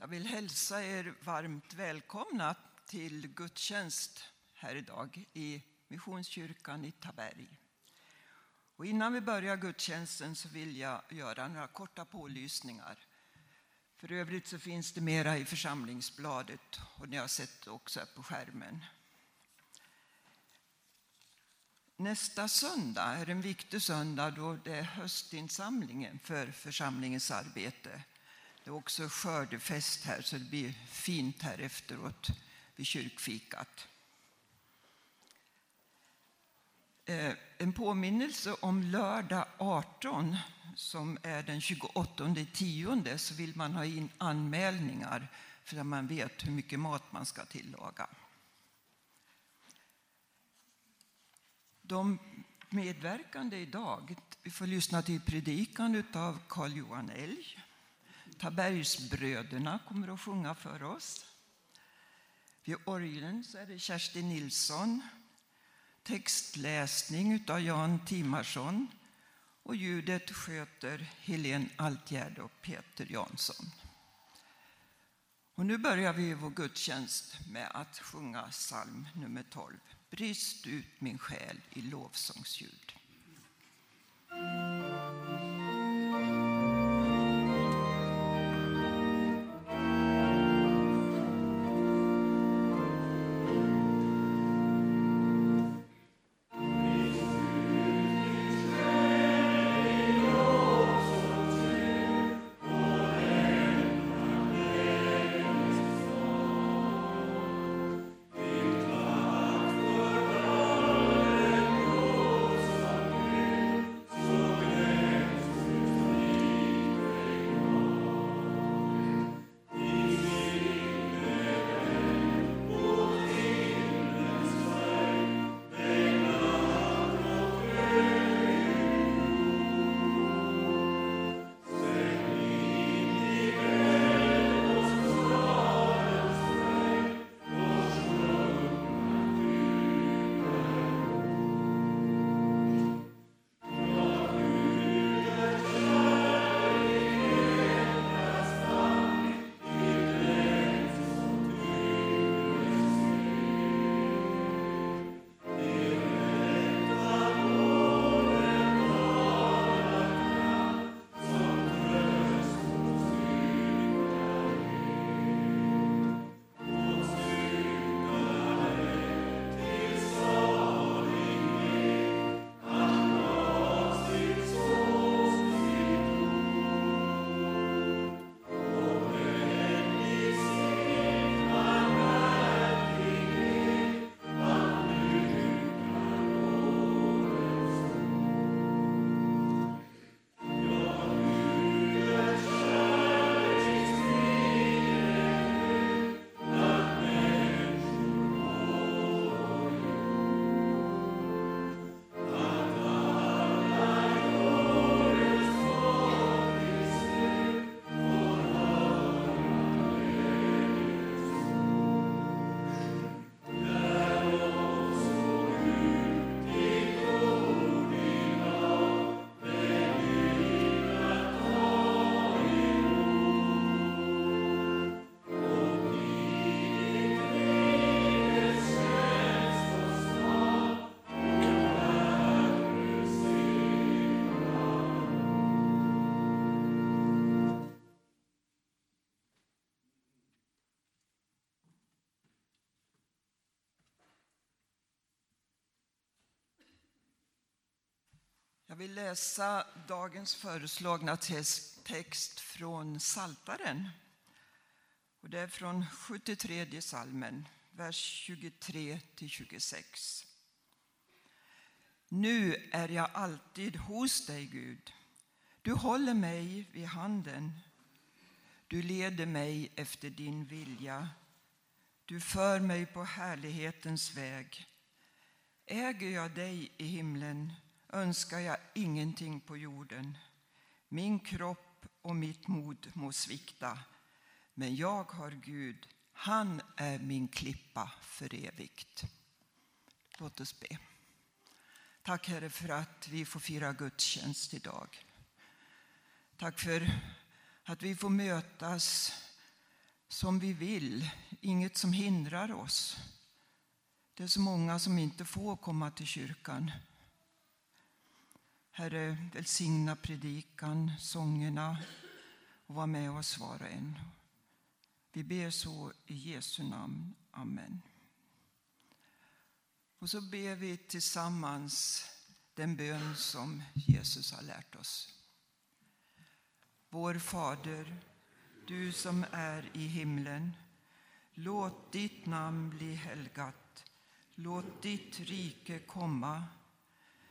Jag vill hälsa er varmt välkomna till gudstjänst här idag i Missionskyrkan i Taberg. Och innan vi börjar gudstjänsten så vill jag göra några korta pålysningar. För övrigt så finns det mera i församlingsbladet och ni har sett det också på skärmen. Nästa söndag är en viktig söndag då det är höstinsamlingen för församlingens arbete. Det är också skördefest här så det blir fint här efteråt vid kyrkfikat. Eh, en påminnelse om lördag 18 som är den 28 tionde så vill man ha in anmälningar för att man vet hur mycket mat man ska tillaga. De medverkande idag, vi får lyssna till predikan av Carl Johan Elg. Tabergsbröderna kommer att sjunga för oss. Vid orgeln så är det Kerstin Nilsson. Textläsning av Jan Timarsson. Och ljudet sköter Helene Altgärd och Peter Jansson. Och nu börjar vi vår gudstjänst med att sjunga psalm nummer 12. Brist ut min själ i lovsångsljud. Jag vill läsa dagens föreslagna text från Saltaren. Och det är från 73 salmen, vers 23 26. Nu är jag alltid hos dig, Gud. Du håller mig vid handen. Du leder mig efter din vilja. Du för mig på härlighetens väg. Äger jag dig i himlen önskar jag ingenting på jorden. Min kropp och mitt mod må svikta, men jag har Gud. Han är min klippa för evigt. Låt oss be. Tack Herre för att vi får fira gudstjänst idag. Tack för att vi får mötas som vi vill, inget som hindrar oss. Det är så många som inte får komma till kyrkan. Herre, välsigna predikan, sångerna och var med oss var och en. Vi ber så i Jesu namn. Amen. Och så ber vi tillsammans den bön som Jesus har lärt oss. Vår Fader, du som är i himlen. Låt ditt namn bli helgat. Låt ditt rike komma.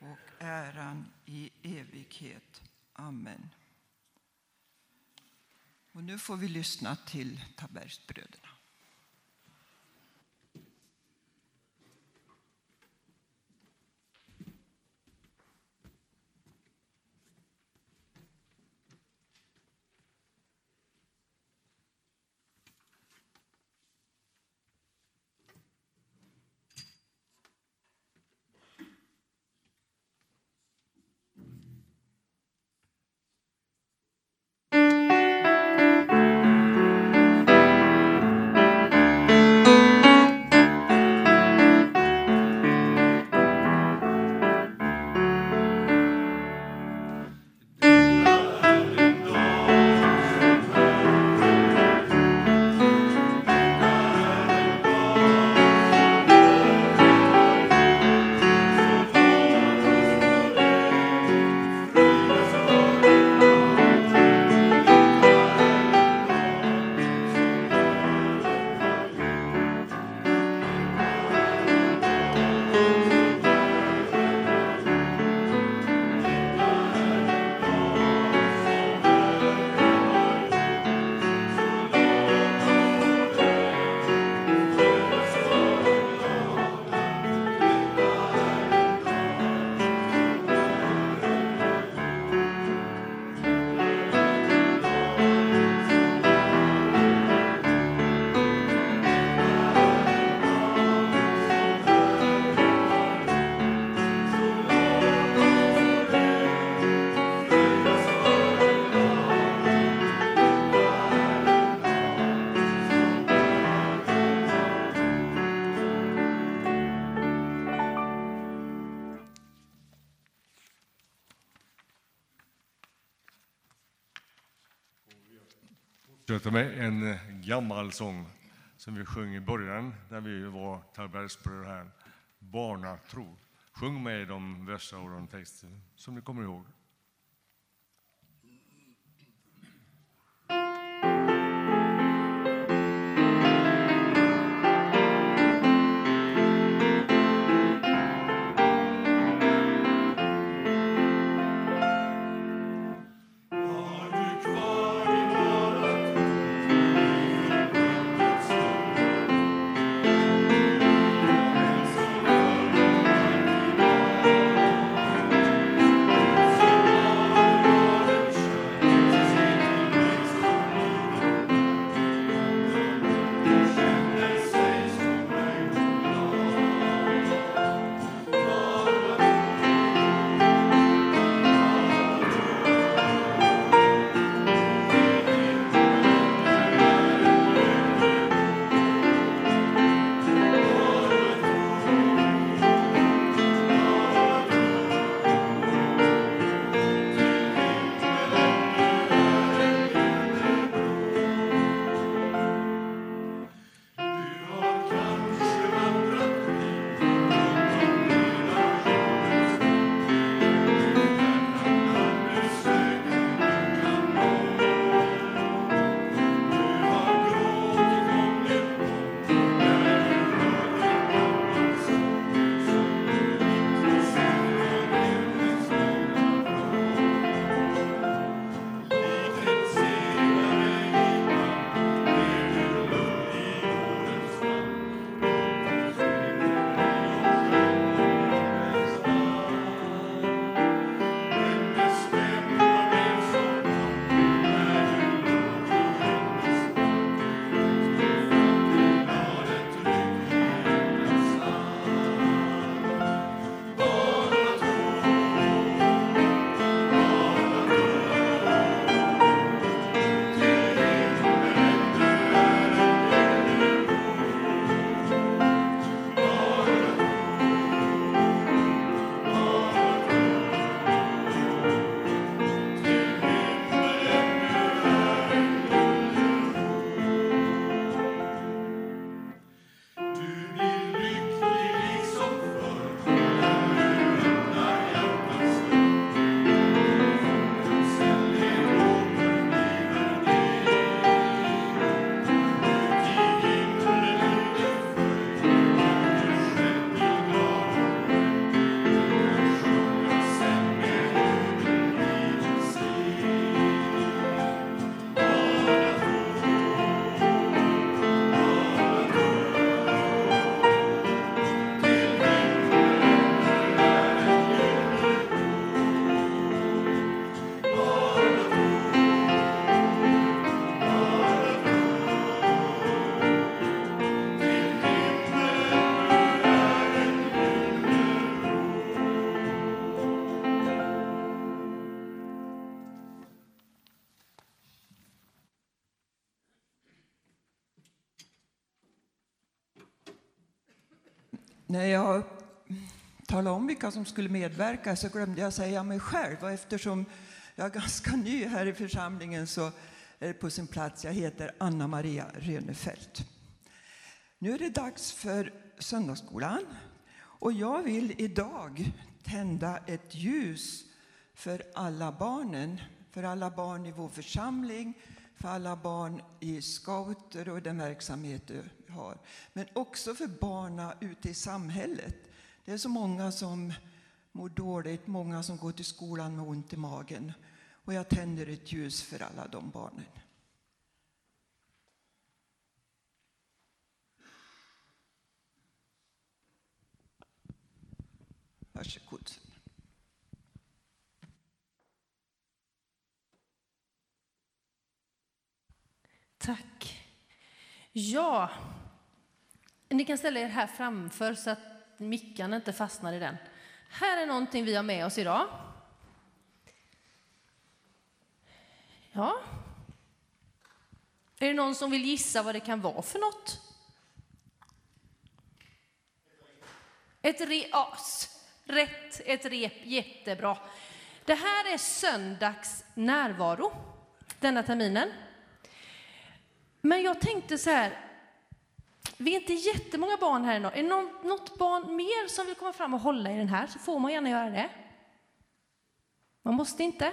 och äran i evighet. Amen. Och nu får vi lyssna till Tabergsbröderna. Avsluta med en eh, gammal sång som vi sjöng i början när vi var Tallbergsbröder här. Barnatro. Sjung med de verser och de texter som ni kommer ihåg. Tala om vilka som skulle medverka så glömde jag säga mig själv. Och eftersom jag är ganska ny här i församlingen så är det på sin plats. Jag heter Anna Maria Rönefelt. Nu är det dags för söndagsskolan och jag vill idag tända ett ljus för alla barnen, för alla barn i vår församling, för alla barn i scouter och den verksamhet du har. Men också för barnen ute i samhället. Det är så många som mår dåligt, många som går till skolan med ont i magen. Och jag tänder ett ljus för alla de barnen. Varsågod. Tack. Ja, ni kan ställa er här framför så att mickarna inte fastnar i den. Här är någonting vi har med oss idag. Ja. Är det någon som vill gissa vad det kan vara för något? Ett rep. Ja, rätt, ett rep. Jättebra. Det här är söndags närvaro denna terminen. Men jag tänkte så här, vi är inte jättemånga barn här idag. Är det något barn mer som vill komma fram och hålla i den här så får man gärna göra det. Man måste inte.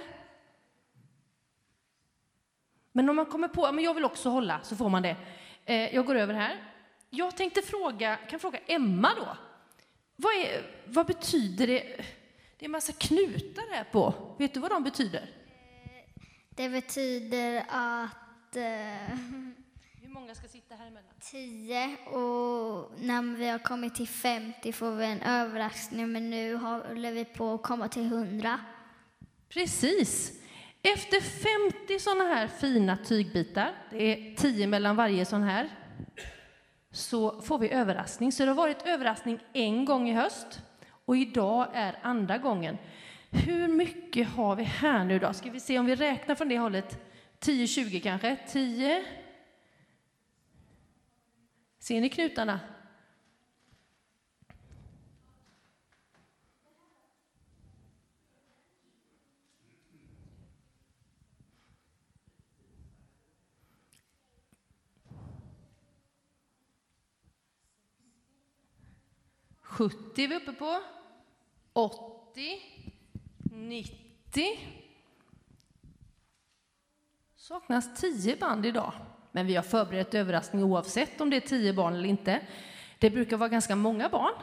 Men om man kommer på att jag vill också hålla så får man det. Eh, jag går över här. Jag tänkte fråga, kan fråga Emma då. Vad, är, vad betyder det? Det är en massa knutar här på. Vet du vad de betyder? Eh, det betyder att eh, många ska sitta här emellan? 10 och när vi har kommit till 50 får vi en överraskning men nu håller vi på att komma till 100. Precis. Efter 50 sådana här fina tygbitar, det är 10 mellan varje sån här, så får vi överraskning. Så det har varit överraskning en gång i höst och idag är andra gången. Hur mycket har vi här nu då? Ska vi se om vi räknar från det hållet? 10-20 kanske? 10? Ser ni knutarna? Sjuttio är vi uppe på. 80, 90. Saknas 10 band idag. Men vi har förberett överraskning oavsett om det är tio barn eller inte. Det brukar vara ganska många barn.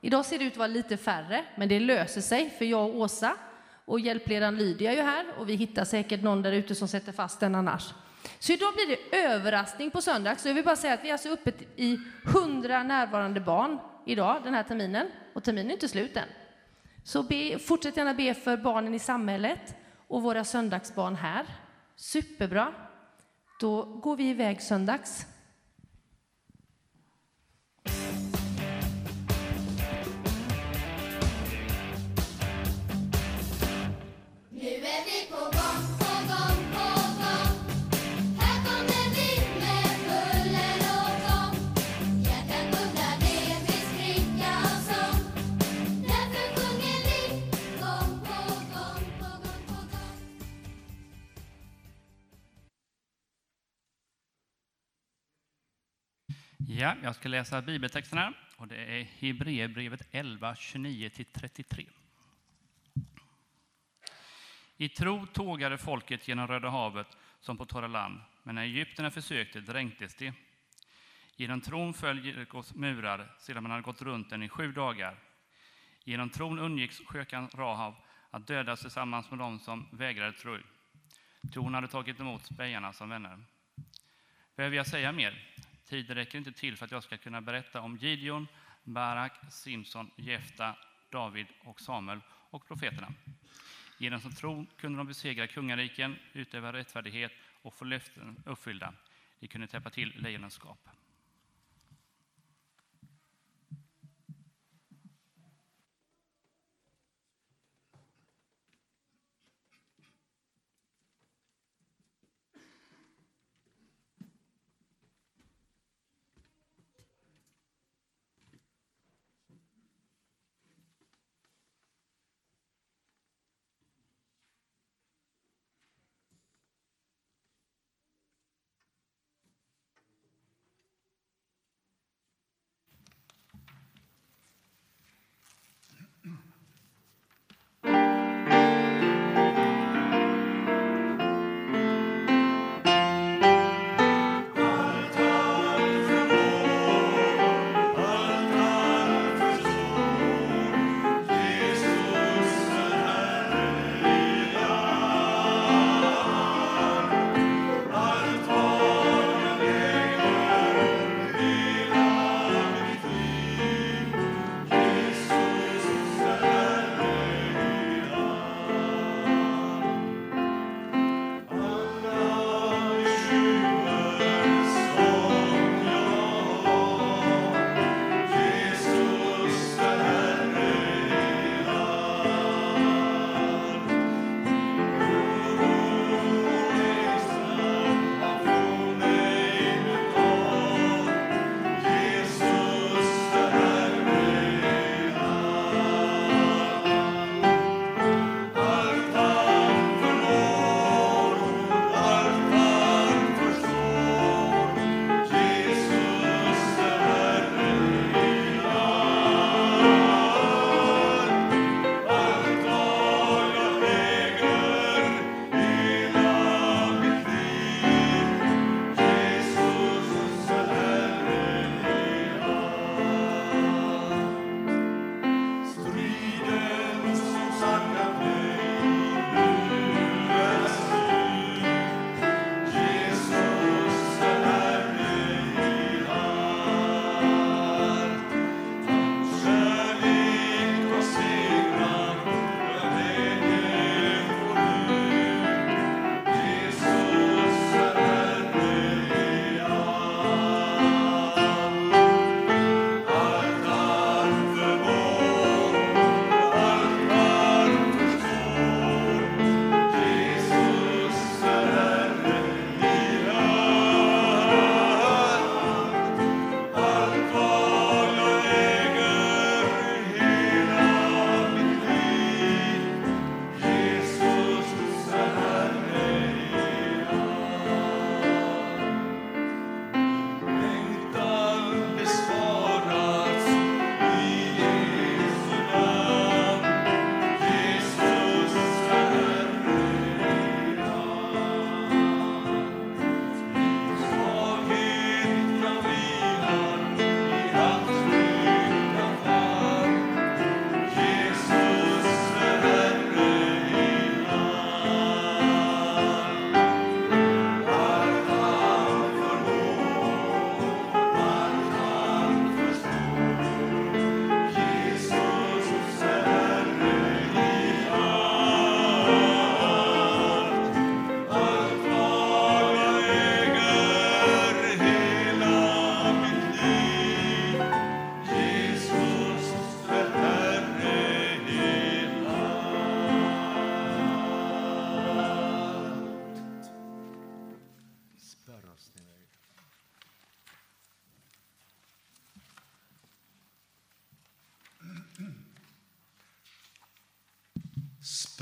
Idag ser det ut att vara lite färre, men det löser sig för jag och Åsa och hjälpledaren Lydia är ju här och vi hittar säkert någon där ute som sätter fast den annars. Så idag blir det överraskning på söndag. Så jag vill bara säga att vi är alltså uppe i 100 närvarande barn idag den här terminen och terminen är inte slut än. Så be, fortsätt gärna be för barnen i samhället och våra söndagsbarn här. Superbra. Då går vi iväg söndags. Ja, jag ska läsa bibeltexterna och det är Hebreerbrevet 11, 29-33. I tro tågade folket genom Röda havet som på torra land, men när egyptierna försökte dränktes de. Genom tron föll Jerikos murar sedan man hade gått runt den i sju dagar. Genom tron undgick skökan Rahab att dödas tillsammans med dem som vägrade tro. Tron hade tagit emot spejarna som vänner. Behöver jag säga mer? Tiden räcker inte till för att jag ska kunna berätta om Gideon, Barak, Simson, Jefta, David och Samuel och profeterna. Genom sin tro kunde de besegra kungariken, utöva rättfärdighet och få löften uppfyllda. De kunde täppa till lejonens skap.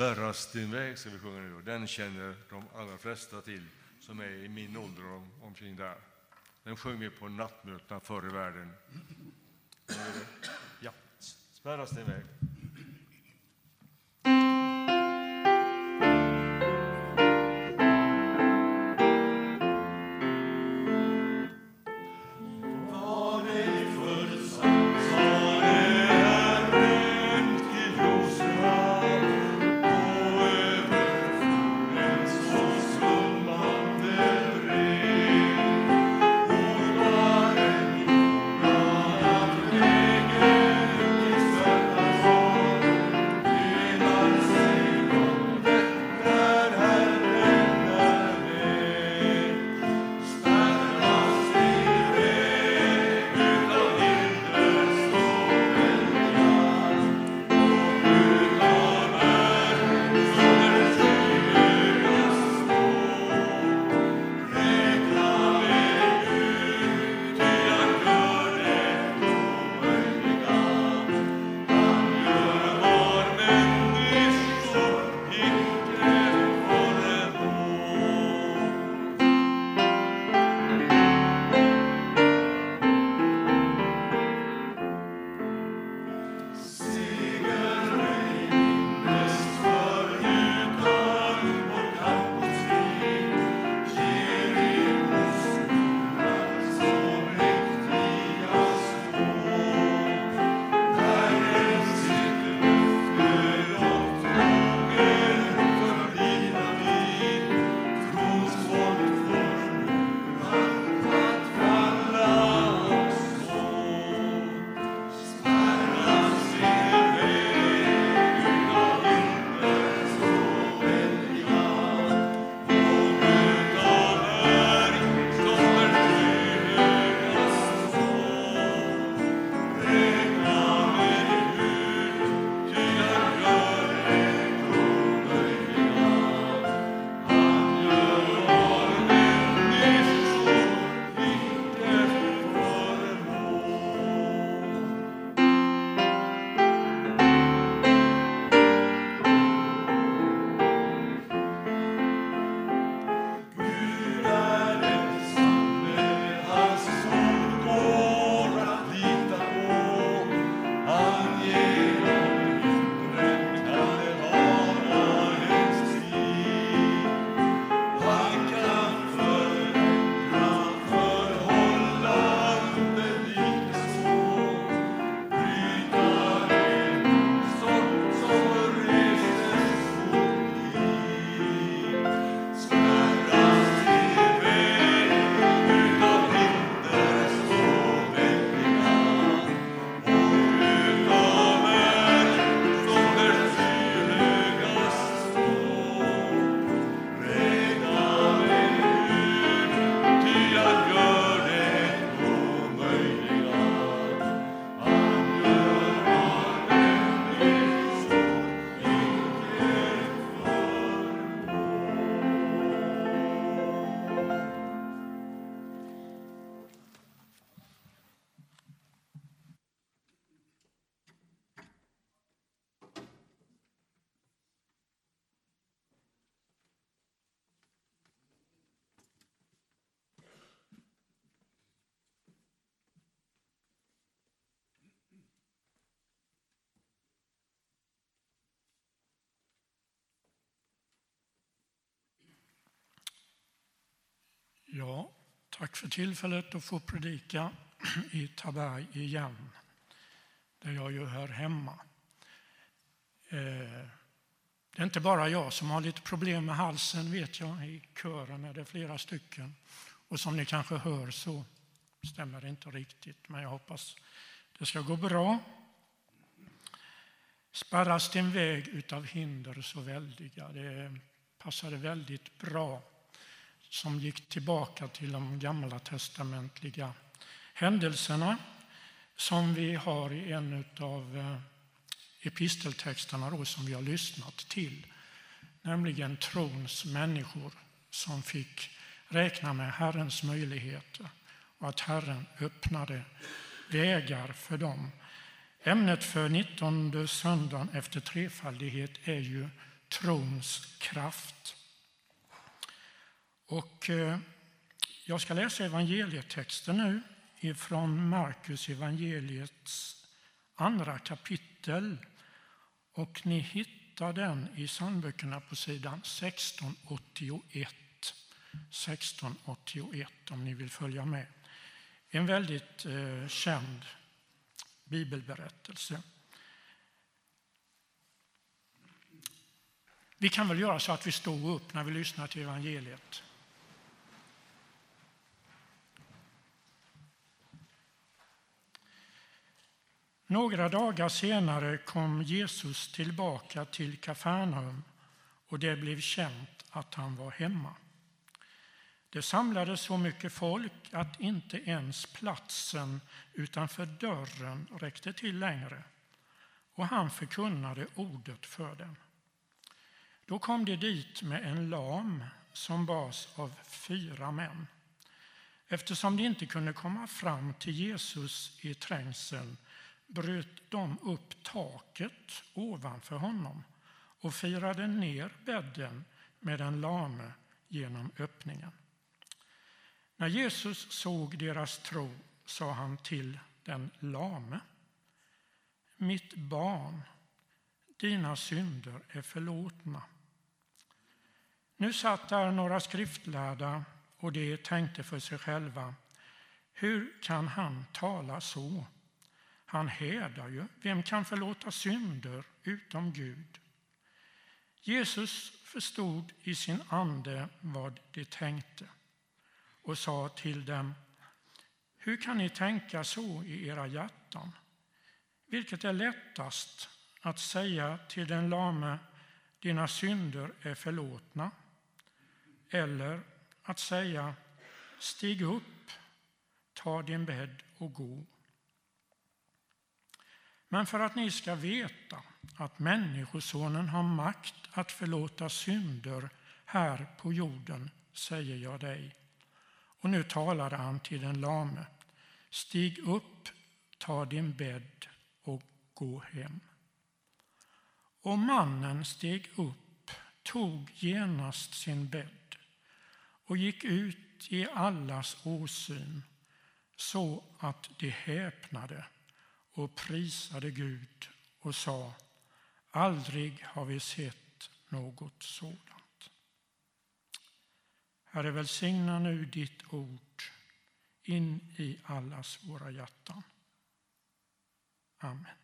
Spärras din väg, ska vi sjunga nu. och Den känner de allra flesta till som är i min ålder och omkring där. Den sjöng vi på nattmötena förr i världen. Eh, ja, spärras din väg. Ja, tack för tillfället att få predika i Taberg igen, där jag ju hör hemma. Eh, det är inte bara jag som har lite problem med halsen, vet jag. I kören är det flera stycken. Och som ni kanske hör så stämmer det inte riktigt, men jag hoppas det ska gå bra. Spärras din väg utav hinder så väldiga. Det passade väldigt bra som gick tillbaka till de gamla testamentliga händelserna som vi har i en av eh, episteltexterna då, som vi har lyssnat till. Nämligen trons människor som fick räkna med Herrens möjligheter och att Herren öppnade vägar för dem Ämnet för 19 söndagen efter trefaldighet är ju trons kraft. Och eh, jag ska läsa evangelietexten nu ifrån Markus evangeliets andra kapitel. Och ni hittar den i psalmböckerna på sidan 1681. 1681 om ni vill följa med. En väldigt eh, känd bibelberättelse. Vi kan väl göra så att vi står upp när vi lyssnar till evangeliet. Några dagar senare kom Jesus tillbaka till Kafarnaum och det blev känt att han var hemma. Det samlades så mycket folk att inte ens platsen utanför dörren räckte till längre och han förkunnade ordet för dem. Då kom de dit med en lam som bars av fyra män. Eftersom de inte kunde komma fram till Jesus i trängseln bröt de upp taket ovanför honom och firade ner bädden med den lame genom öppningen. När Jesus såg deras tro sa han till den lame. Mitt barn, dina synder är förlåtna. Nu satt där några skriftlärda och de tänkte för sig själva. Hur kan han tala så? Han hädar ju. Vem kan förlåta synder utom Gud? Jesus förstod i sin ande vad de tänkte och sa till dem Hur kan ni tänka så i era hjärtan? Vilket är lättast att säga till den lame dina synder är förlåtna eller att säga stig upp, ta din bädd och gå. Men för att ni ska veta att Människosonen har makt att förlåta synder här på jorden säger jag dig. Och nu talade han till den lame. Stig upp, ta din bädd och gå hem. Och mannen steg upp, tog genast sin bädd och gick ut i allas åsyn så att de häpnade och prisade Gud och sa Aldrig har vi sett något sådant. Herre, välsigna nu ditt ord in i allas våra hjärtan. Amen.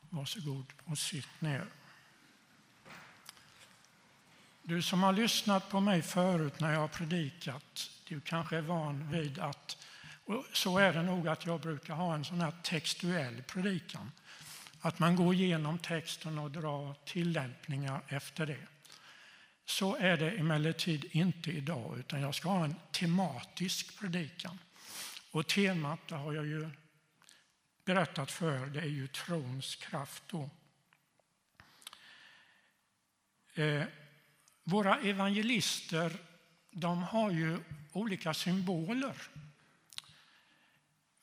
Varsågod och sitt ner. Du som har lyssnat på mig förut när jag har predikat, du kanske är van vid att, och så är det nog att jag brukar ha en sån här textuell predikan, att man går igenom texten och drar tillämpningar efter det. Så är det emellertid inte idag, utan jag ska ha en tematisk predikan. Och temat, det har jag ju berättat för, det är ju trons kraft. Då. Eh, våra evangelister de har ju olika symboler.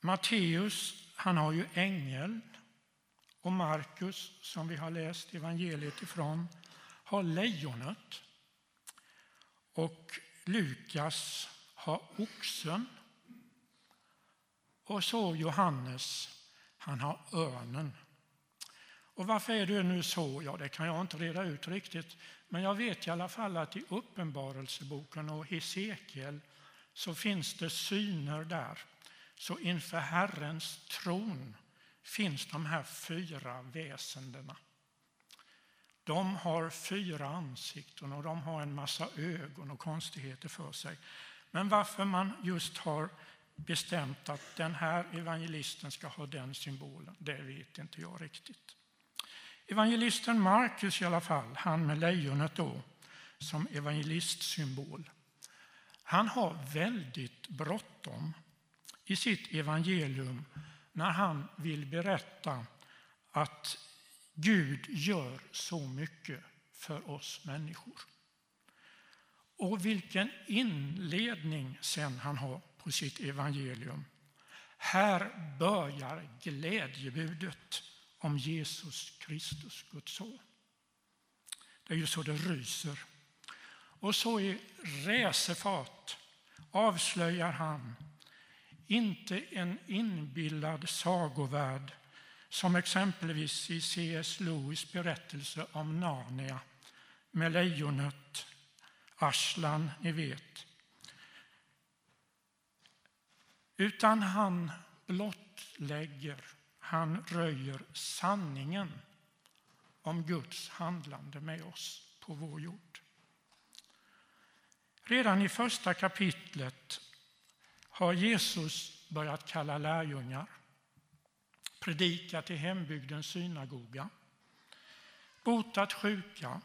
Matteus han har ju ängel och Markus, som vi har läst evangeliet ifrån, har lejonet. Och Lukas har oxen. Och så Johannes, han har örnen. Och varför är det nu så? Ja, det kan jag inte reda ut riktigt. Men jag vet i alla fall att i Uppenbarelseboken och Hesekiel så finns det syner där. Så inför Herrens tron finns de här fyra väsendena. De har fyra ansikten och de har en massa ögon och konstigheter för sig. Men varför man just har bestämt att den här evangelisten ska ha den symbolen, det vet inte jag riktigt. Evangelisten Markus i alla fall, han med lejonet då, som evangelistsymbol. Han har väldigt bråttom i sitt evangelium när han vill berätta att Gud gör så mycket för oss människor. Och vilken inledning sen han har på sitt evangelium. Här börjar glädjebudet om Jesus Kristus, Guds son. Det är ju så det ryser. Och så i resefart avslöjar han inte en inbillad sagovärld som exempelvis i C.S. Lewis berättelse om Narnia med lejonet Aslan, ni vet. Utan han blottlägger, han röjer sanningen om Guds handlande med oss på vår jord. Redan i första kapitlet har Jesus börjat kalla lärjungar, predikat i hembygdens synagoga, botat sjuka,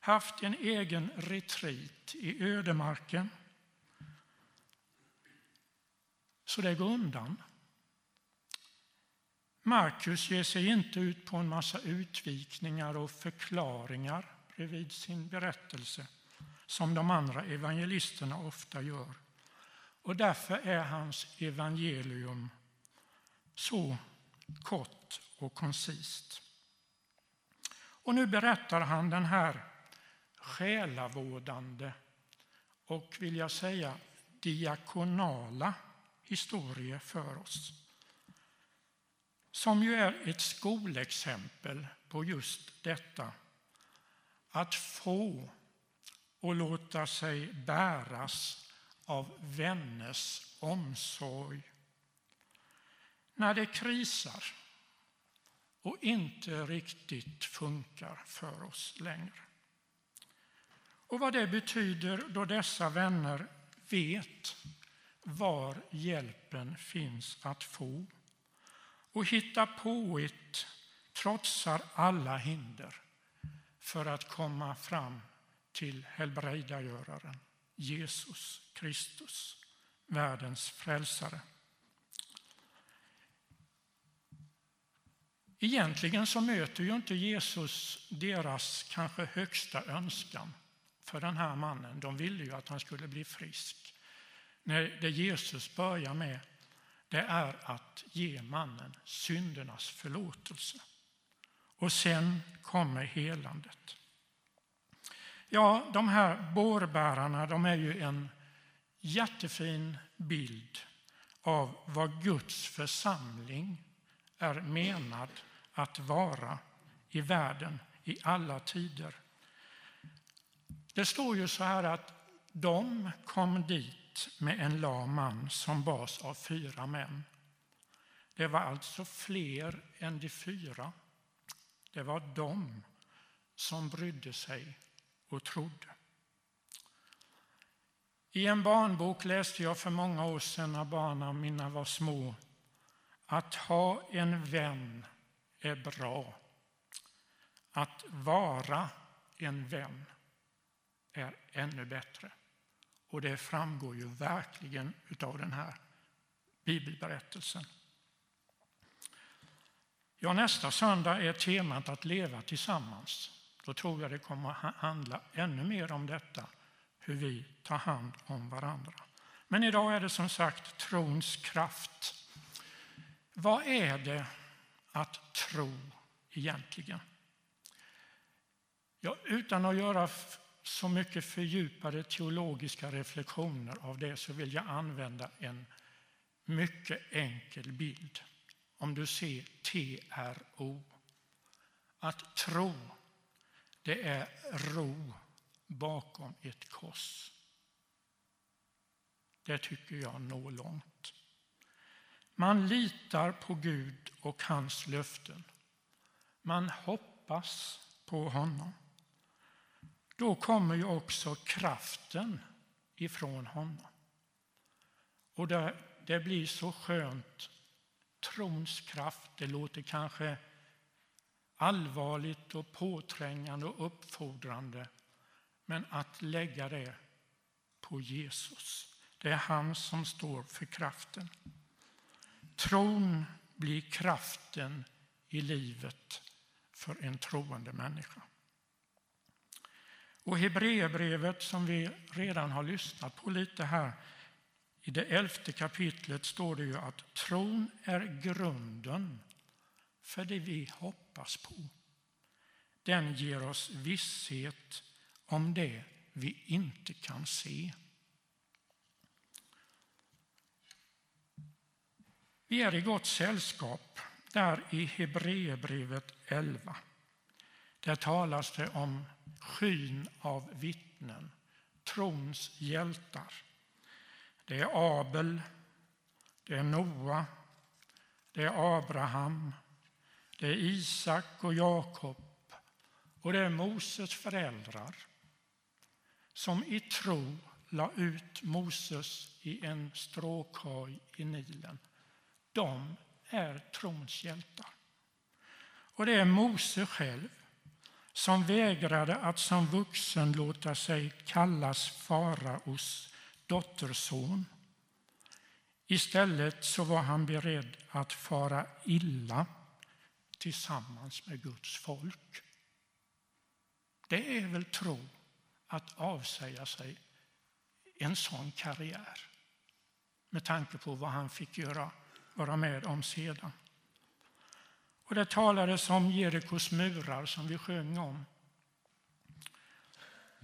haft en egen retreat i ödemarken. Så det går undan. Markus ger sig inte ut på en massa utvikningar och förklaringar bredvid sin berättelse som de andra evangelisterna ofta gör. Och därför är hans evangelium så kort och koncist. Och nu berättar han den här själavårdande och, vill jag säga, diakonala historien för oss. Som ju är ett skolexempel på just detta. Att få och låta sig bäras av vänners omsorg. När det krisar och inte riktigt funkar för oss längre. Och vad det betyder då dessa vänner vet var hjälpen finns att få och hitta på ett trotsar alla hinder för att komma fram till helbrägdagöraren Jesus Kristus, världens frälsare. Egentligen så möter ju inte Jesus deras kanske högsta önskan för den här mannen. De ville ju att han skulle bli frisk. Nej, det Jesus börjar med det är att ge mannen syndernas förlåtelse. Och sen kommer helandet. Ja, de här bårbärarna de är ju en jättefin bild av vad Guds församling är menad att vara i världen i alla tider. Det står ju så här att de kom dit med en lam man som bas av fyra män. Det var alltså fler än de fyra. Det var de som brydde sig och trodde. I en barnbok läste jag för många år sedan när barnen mina var små att ha en vän är bra. Att vara en vän är ännu bättre. Och det framgår ju verkligen av den här bibelberättelsen. Ja, nästa söndag är temat att leva tillsammans. Då tror jag det kommer att handla ännu mer om detta, hur vi tar hand om varandra. Men idag är det som sagt trons kraft. Vad är det att tro egentligen? Ja, utan att göra så mycket fördjupade teologiska reflektioner av det så vill jag använda en mycket enkel bild. Om du ser TRO. Att tro, det är ro bakom ett kors. Det tycker jag når långt. Man litar på Gud och hans löften. Man hoppas på honom. Då kommer ju också kraften ifrån honom. Och det, det blir så skönt. Trons kraft, det låter kanske allvarligt och påträngande och uppfordrande. Men att lägga det på Jesus, det är han som står för kraften. Tron blir kraften i livet för en troende människa. Och Hebreerbrevet som vi redan har lyssnat på lite här I det elfte kapitlet står det ju att tron är grunden för det vi hoppas på. Den ger oss visshet om det vi inte kan se. Vi är i gott sällskap där i Hebreerbrevet 11. Där talas det om skyn av vittnen, trons hjältar. Det är Abel, det är Noa, det är Abraham, det är Isak och Jakob och det är Moses föräldrar som i tro la ut Moses i en stråkaj i Nilen. De är trons hjältar. Och det är Mose själv som vägrade att som vuxen låta sig kallas faraos dotterson. Istället så var han beredd att fara illa tillsammans med Guds folk. Det är väl tro att avsäga sig en sån karriär med tanke på vad han fick göra, vara med om sedan. Och det talades om Jerikos murar som vi sjöng om.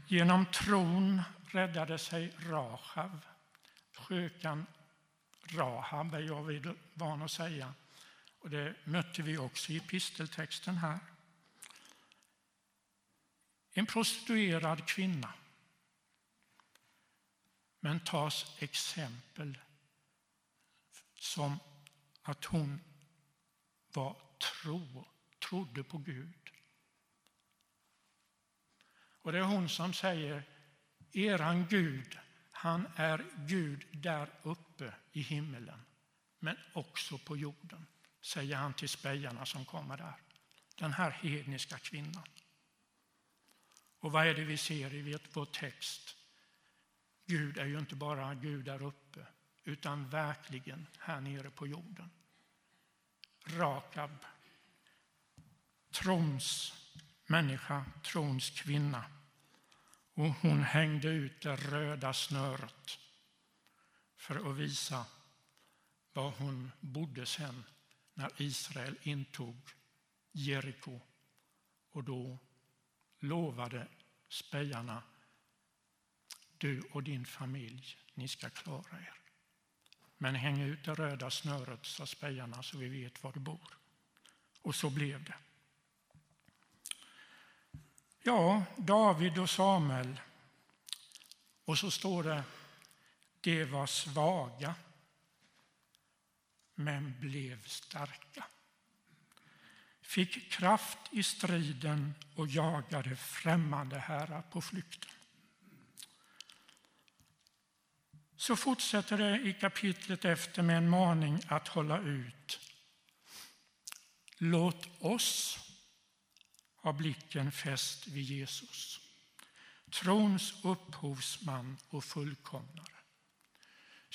Genom tron räddade sig Rahab. Skökan Rahab är jag van att säga. Och det mötte vi också i episteltexten här. En prostituerad kvinna. Men tas exempel som att hon var tro, trodde på Gud. Och det är hon som säger, eran Gud, han är Gud där uppe i himmelen, men också på jorden, säger han till spejarna som kommer där. Den här hedniska kvinnan. Och vad är det vi ser i vår text? Gud är ju inte bara Gud där uppe, utan verkligen här nere på jorden. Rakab, trons människa, trons kvinna. Och hon hängde ut det röda snöret för att visa var hon bodde sen när Israel intog Jeriko. Och då lovade spejarna, du och din familj, ni ska klara er. Men häng ut det röda snöret, sa spejarna, så vi vet var du bor. Och så blev det. Ja, David och Samuel. Och så står det, de var svaga, men blev starka. Fick kraft i striden och jagade främmande herrar på flykten. Så fortsätter det i kapitlet efter med en maning att hålla ut. Låt oss ha blicken fäst vid Jesus, trons upphovsman och fullkomnare.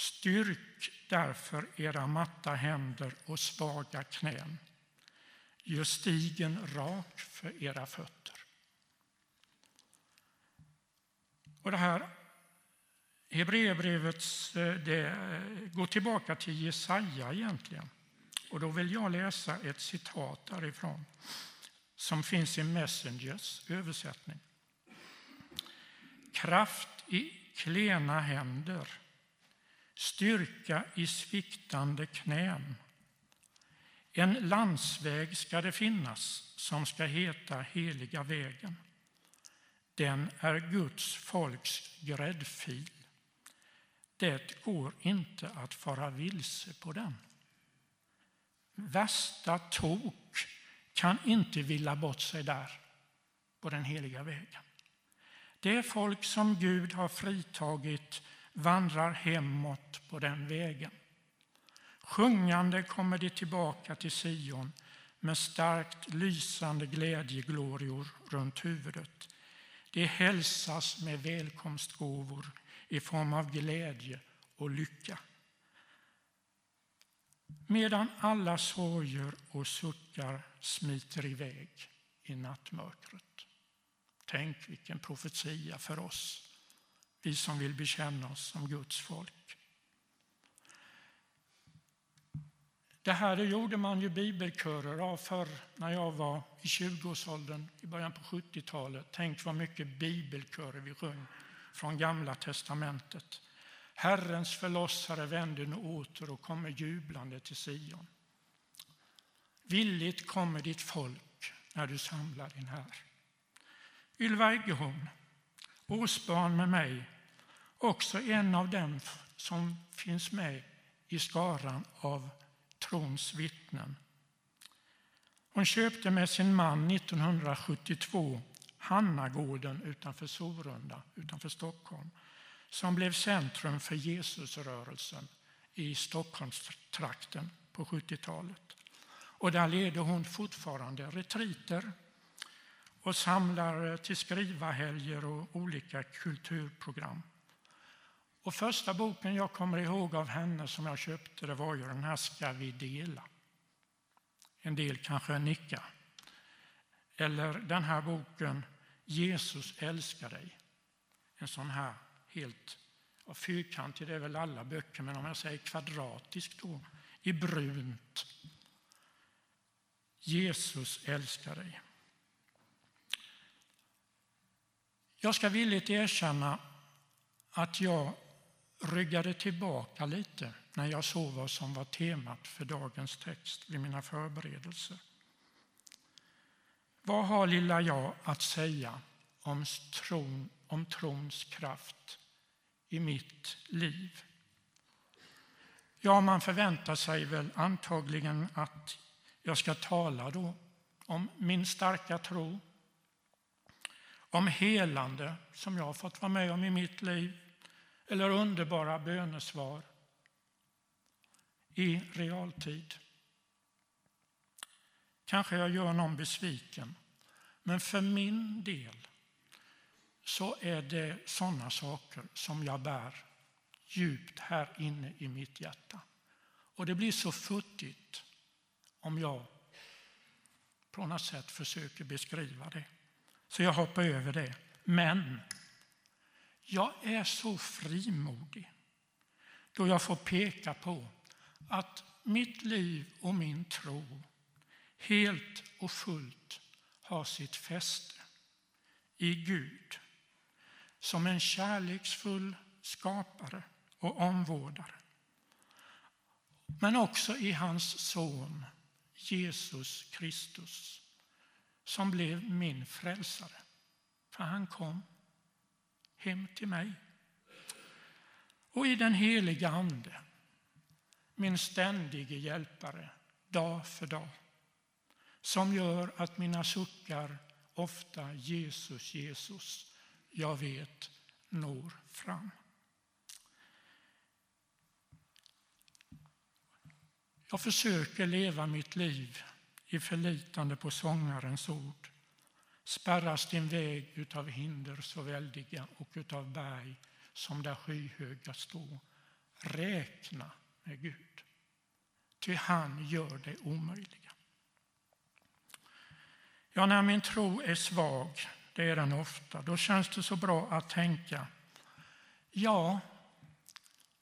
Styrk därför era matta händer och svaga knän. Gör stigen rak för era fötter. Och det här Hebreerbrevet eh, eh, går tillbaka till Jesaja egentligen. Och då vill jag läsa ett citat därifrån som finns i Messengers översättning. Kraft i klena händer, styrka i sviktande knän. En landsväg ska det finnas som ska heta Heliga vägen. Den är Guds folks gräddfil. Det går inte att fara vilse på den. Värsta tok kan inte villa bort sig där på den heliga vägen. Det folk som Gud har fritagit vandrar hemåt på den vägen. Sjungande kommer de tillbaka till Sion med starkt lysande glädjeglorior runt huvudet. De hälsas med välkomstgåvor i form av glädje och lycka. Medan alla sorger och suckar smiter iväg i nattmörkret. Tänk vilken profetia för oss, vi som vill bekänna oss som Guds folk. Det här gjorde man ju bibelkörer av förr när jag var i 20-årsåldern i början på 70-talet. Tänk vad mycket bibelkörer vi sjöng från Gamla testamentet. Herrens förlossare vänder nu åter och kommer jublande till Sion. Villigt kommer ditt folk när du samlar din här. Ylva Eggehorn, årsbarn med mig, också en av dem som finns med i skaran av trons vittnen. Hon köpte med sin man 1972 Hannagården utanför Sorunda, utanför Stockholm, som blev centrum för Jesusrörelsen i Stockholmstrakten på 70-talet. Och där leder hon fortfarande retriter och samlar eh, till skrivarhelger och olika kulturprogram. Och första boken jag kommer ihåg av henne som jag köpte det var ju den här Ska vi dela? En del kanske nickar. Eller den här boken Jesus älskar dig. En sån här helt fyrkantig, det är väl alla böcker, men om jag säger kvadratisk då, i brunt. Jesus älskar dig. Jag ska villigt erkänna att jag ryggade tillbaka lite när jag såg vad som var temat för dagens text vid mina förberedelser. Vad har lilla jag att säga om, tron, om trons kraft i mitt liv? Ja, man förväntar sig väl antagligen att jag ska tala då om min starka tro, om helande som jag har fått vara med om i mitt liv, eller underbara bönesvar i realtid. Kanske jag gör någon besviken, men för min del så är det sådana saker som jag bär djupt här inne i mitt hjärta. Och det blir så futtigt om jag på något sätt försöker beskriva det. Så jag hoppar över det. Men jag är så frimodig då jag får peka på att mitt liv och min tro helt och fullt har sitt fäste i Gud som en kärleksfull skapare och omvårdare. Men också i hans son Jesus Kristus som blev min frälsare. För han kom hem till mig. Och i den heliga Ande, min ständige hjälpare, dag för dag, som gör att mina suckar ofta Jesus, Jesus, jag vet, når fram. Jag försöker leva mitt liv i förlitande på sångarens ord. Spärras din väg utav hinder så väldiga och utav berg som där skyhöga stå. Räkna med Gud, ty han gör det omöjliga. Ja, när min tro är svag, det är den ofta, då känns det så bra att tänka, ja,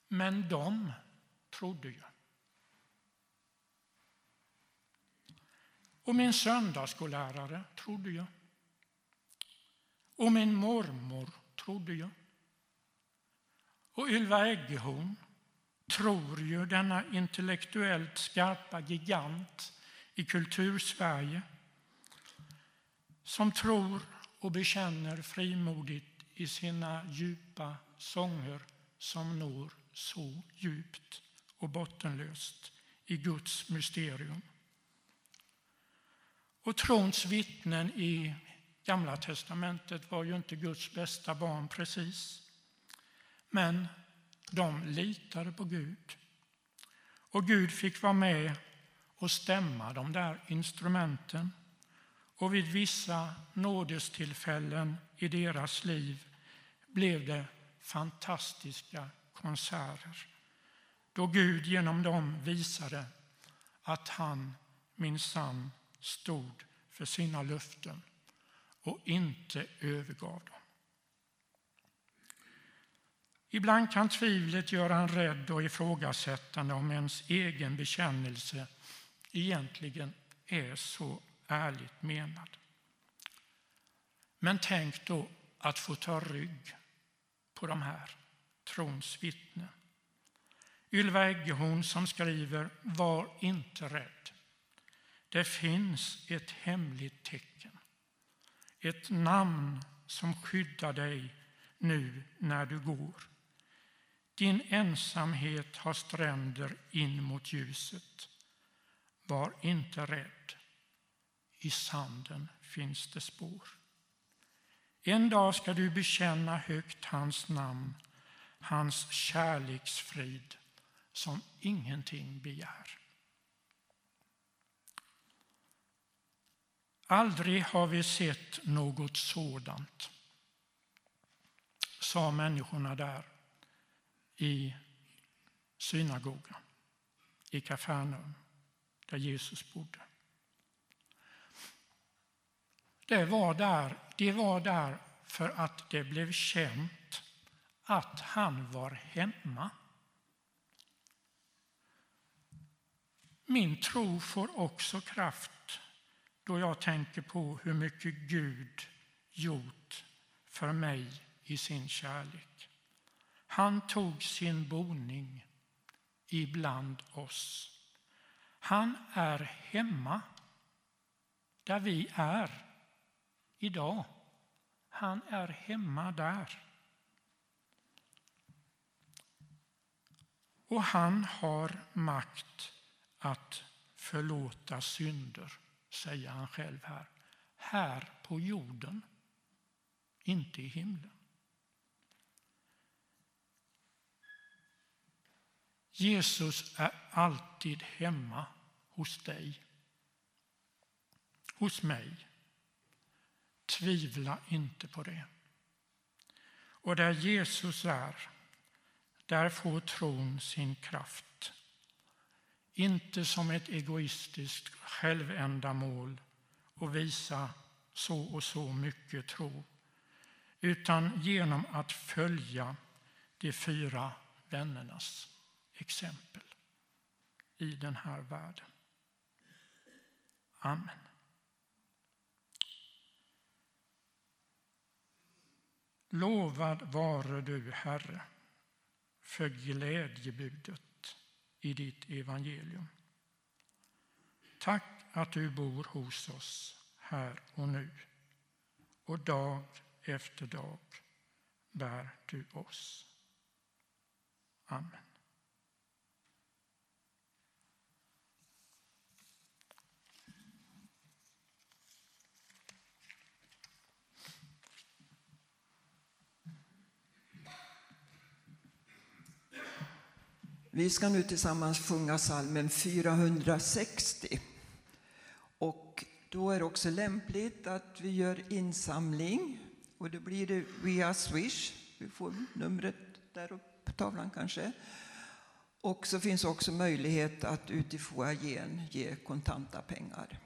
men de trodde ju. Och min söndagsskollärare trodde ju. Och min mormor trodde jag. Och Ylva Eggehorn tror ju denna intellektuellt skarpa gigant i kultursverige som tror och bekänner frimodigt i sina djupa sånger som når så djupt och bottenlöst i Guds mysterium. Och trons vittnen i Gamla testamentet var ju inte Guds bästa barn precis. Men de litade på Gud. Och Gud fick vara med och stämma de där instrumenten. Och vid vissa nådestillfällen i deras liv blev det fantastiska konserter då Gud genom dem visade att han minsann stod för sina löften och inte övergav dem. Ibland kan tvivlet göra en rädd och ifrågasättande om ens egen bekännelse egentligen är så ärligt menad. Men tänk då att få ta rygg på de här trons vittnen. Ylva Eggehorn som skriver Var inte rädd. Det finns ett hemligt tecken. Ett namn som skyddar dig nu när du går. Din ensamhet har stränder in mot ljuset. Var inte rädd. I sanden finns det spår. En dag ska du bekänna högt hans namn, hans kärleksfrid som ingenting begär. Aldrig har vi sett något sådant, sa människorna där i synagogan i Kafarnaum, där Jesus bodde. Det var, där, det var där för att det blev känt att han var hemma. Min tro får också kraft då jag tänker på hur mycket Gud gjort för mig i sin kärlek. Han tog sin boning ibland oss. Han är hemma där vi är idag. Han är hemma där. Och han har makt att förlåta synder, säger han själv här. Här på jorden, inte i himlen. Jesus är alltid hemma hos dig, hos mig. Tvivla inte på det. Och där Jesus är, där får tron sin kraft. Inte som ett egoistiskt självändamål och visa så och så mycket tro, utan genom att följa de fyra vännernas exempel i den här världen. Amen. Lovad vare du, Herre, för glädjebudet i ditt evangelium. Tack att du bor hos oss här och nu och dag efter dag bär du oss. Amen. Vi ska nu tillsammans sjunga salmen 460. Och då är det också lämpligt att vi gör insamling. Och det blir det via Swish. Vi får numret där uppe på tavlan kanske. Och så finns också möjlighet att ute i foajén ge kontanta pengar.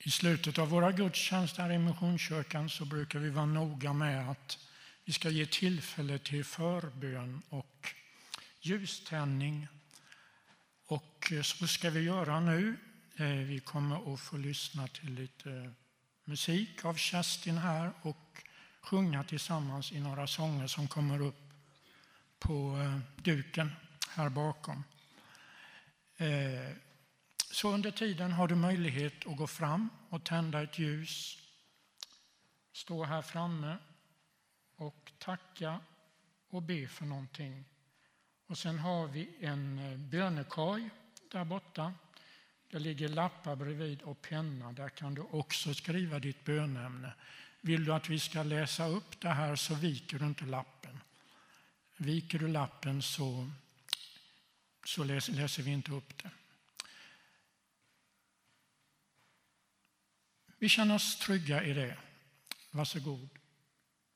I slutet av våra gudstjänster i Missionskyrkan så brukar vi vara noga med att vi ska ge tillfälle till förbön och ljuständning. Och så ska vi göra nu. Eh, vi kommer att få lyssna till lite musik av Kerstin här och sjunga tillsammans i några sånger som kommer upp på eh, duken här bakom. Eh, så under tiden har du möjlighet att gå fram och tända ett ljus, stå här framme och tacka och be för någonting. Och sen har vi en eh, bönekorg där borta. Det ligger lappar bredvid och penna. Där kan du också skriva ditt bönämne. Vill du att vi ska läsa upp det här så viker du inte lappen. Viker du lappen så, så läser, läser vi inte upp det. Vi känner oss trygga i det. Varsågod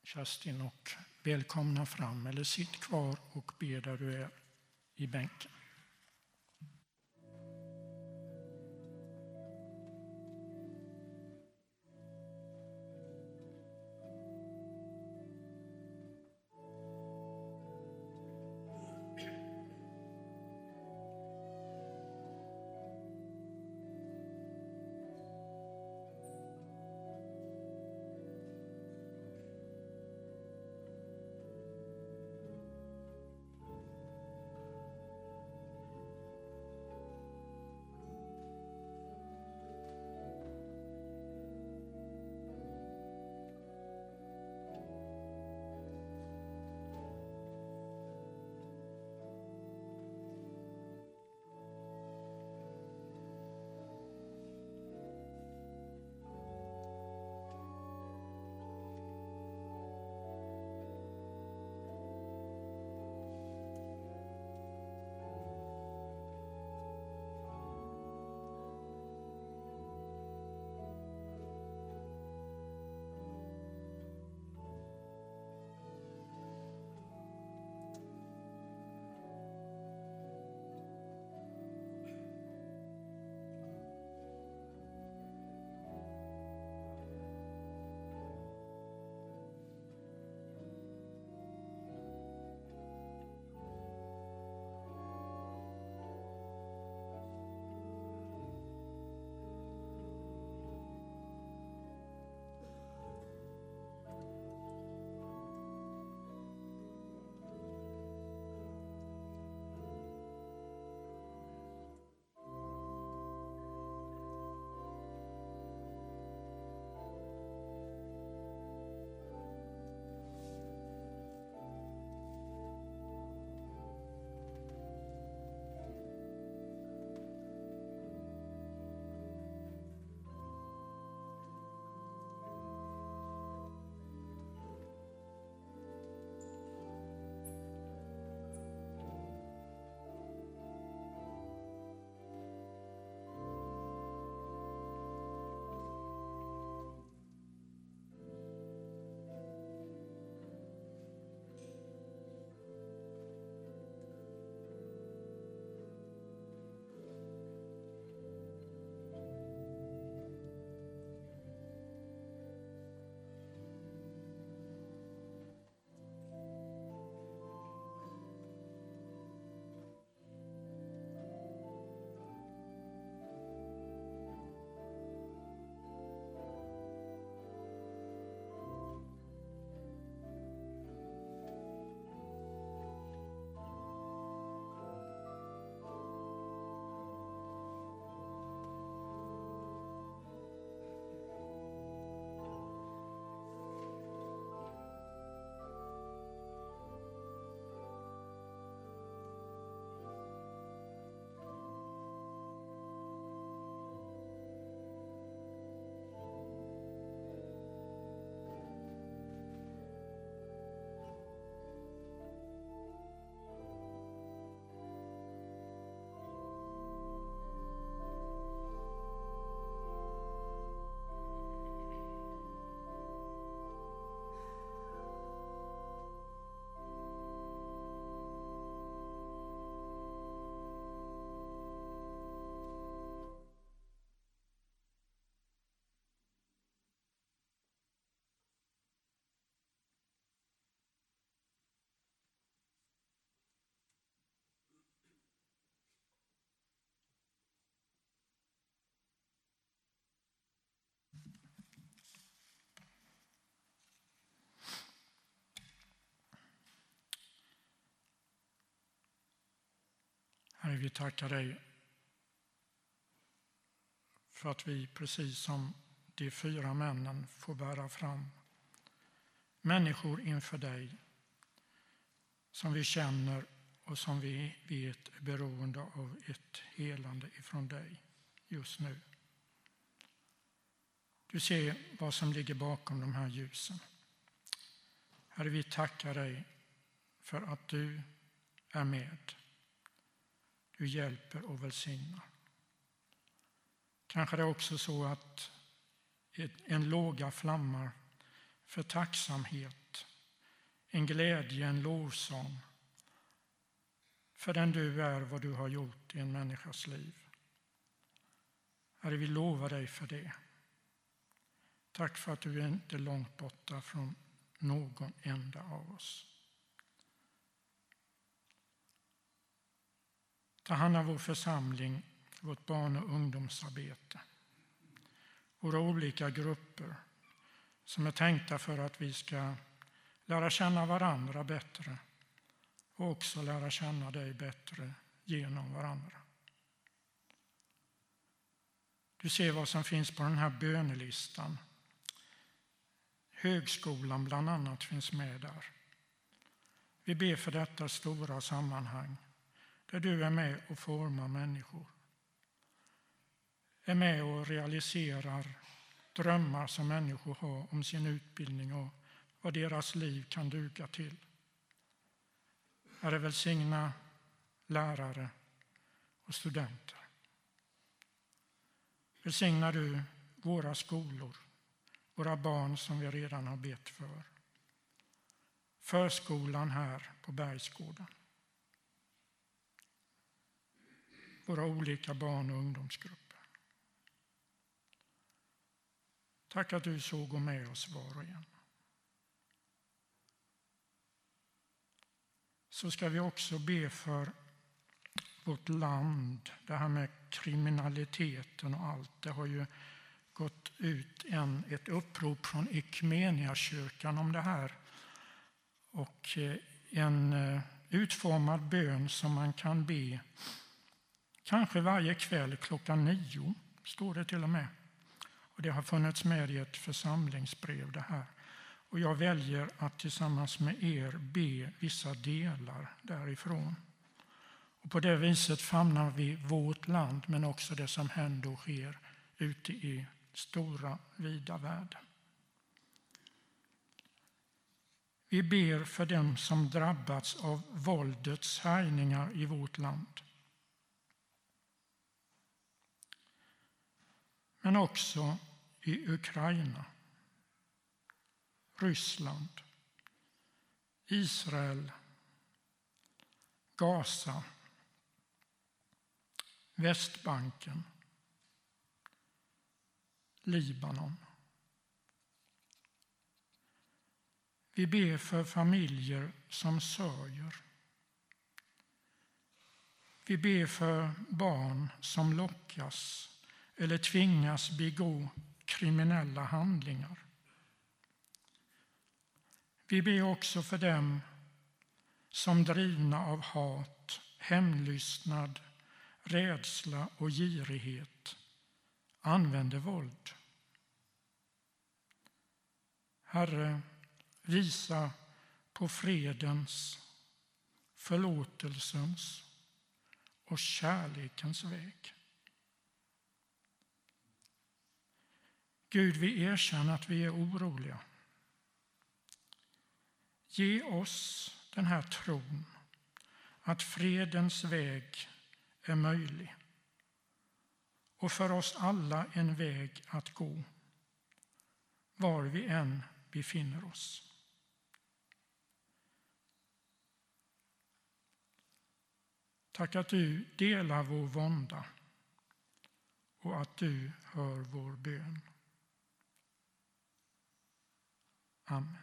Kerstin och välkomna fram eller sitt kvar och be där du är i bänken. Herre, vi tackar dig för att vi, precis som de fyra männen, får bära fram människor inför dig som vi känner och som vi vet är beroende av ett helande ifrån dig just nu. Du ser vad som ligger bakom de här ljusen. Herre, vi tackar dig för att du är med. Du hjälper och välsignar. Kanske det är också så att en låga flammar för tacksamhet, en glädje, en lovsång för den du är, vad du har gjort i en människas liv. Herre, vi lovar dig för det. Tack för att du inte är långt borta från någon enda av oss. Ta hand om vår församling, vårt barn och ungdomsarbete, våra olika grupper som är tänkta för att vi ska lära känna varandra bättre och också lära känna dig bättre genom varandra. Du ser vad som finns på den här bönelistan. Högskolan bland annat finns med där. Vi ber för detta stora sammanhang där du är med och formar människor. Är med och realiserar drömmar som människor har om sin utbildning och vad deras liv kan duga till. Herre, välsigna lärare och studenter. Välsigna du våra skolor, våra barn som vi redan har bett för. Förskolan här på Bergsgården. Våra olika barn och ungdomsgrupper. Tack att du såg och med oss var och en. Så ska vi också be för vårt land. Det här med kriminaliteten och allt. Det har ju gått ut en, ett upprop från Equmeniakyrkan om det här. Och eh, en eh, utformad bön som man kan be kanske varje kväll klockan nio, står det till och med. Och Det har funnits med i ett församlingsbrev det här. Och jag väljer att tillsammans med er be vissa delar därifrån. Och på det viset famnar vi vårt land men också det som händer och sker ute i stora, vida världen. Vi ber för dem som drabbats av våldets härjningar i vårt land. Men också i Ukraina, Ryssland, Israel, Gaza, Västbanken, Libanon. Vi ber för familjer som sörjer. Vi ber för barn som lockas eller tvingas begå kriminella handlingar. Vi ber också för dem som drivna av hat, hämndlystnad, rädsla och girighet använder våld. Herre, visa på fredens, förlåtelsens och kärlekens väg. Gud, vi erkänner att vi är oroliga. Ge oss den här tron att fredens väg är möjlig och för oss alla en väg att gå var vi än befinner oss. Tack att du delar vår vånda och att du hör vår bön. Amen.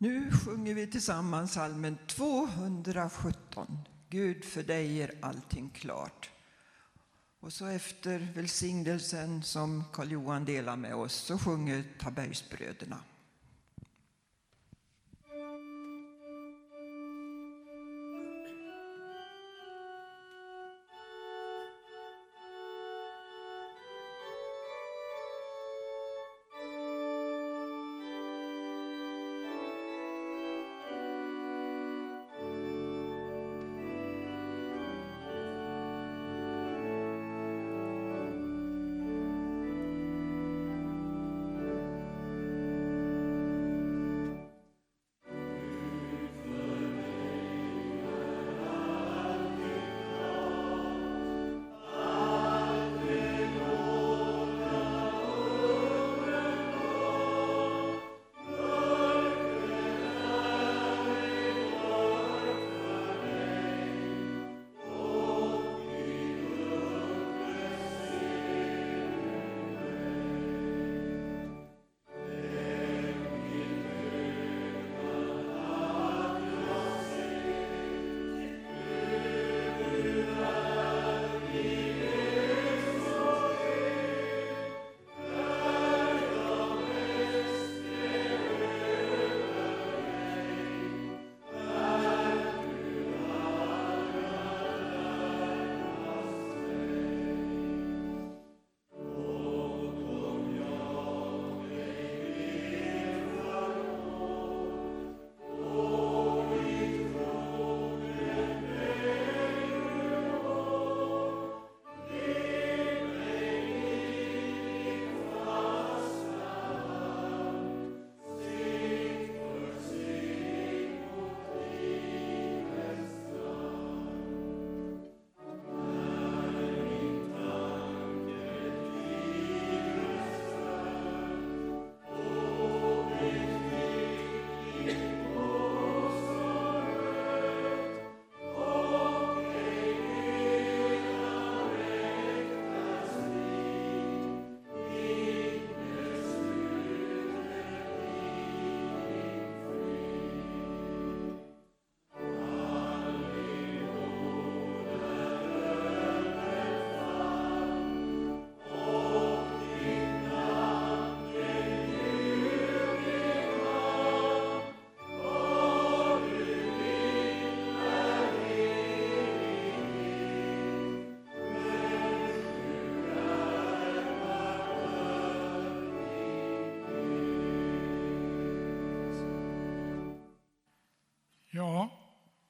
Nu sjunger vi tillsammans salmen 217. Gud, för dig är allting klart. Och så efter välsignelsen som Karl-Johan delar med oss så sjunger Tabergsbröderna. Ja,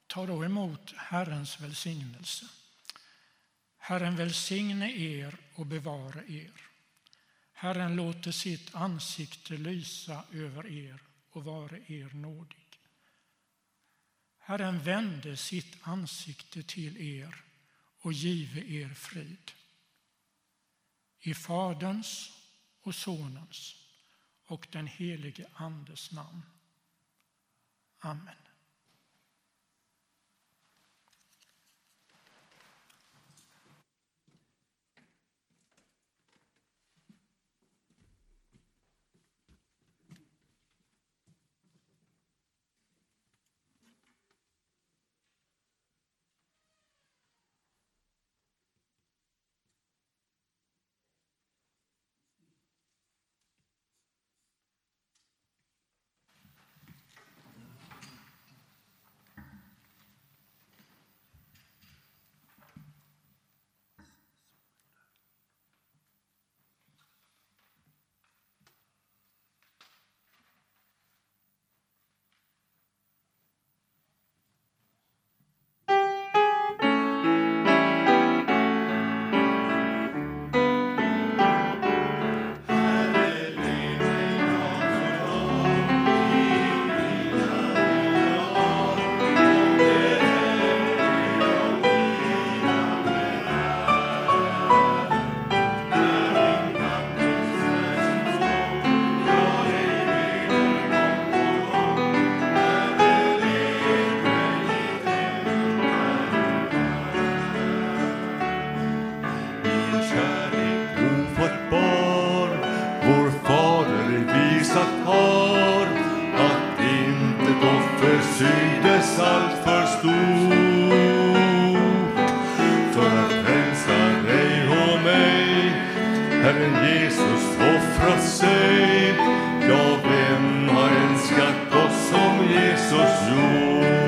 ta då emot Herrens välsignelse. Herren välsigne er och bevara er. Herren låter sitt ansikte lysa över er och vare er nådig. Herren vände sitt ansikte till er och give er frid. I Faderns och Sonens och den helige Andes namn. Amen. Jesus offrat sig. Ja, vem har älskat oss som Jesus gjort?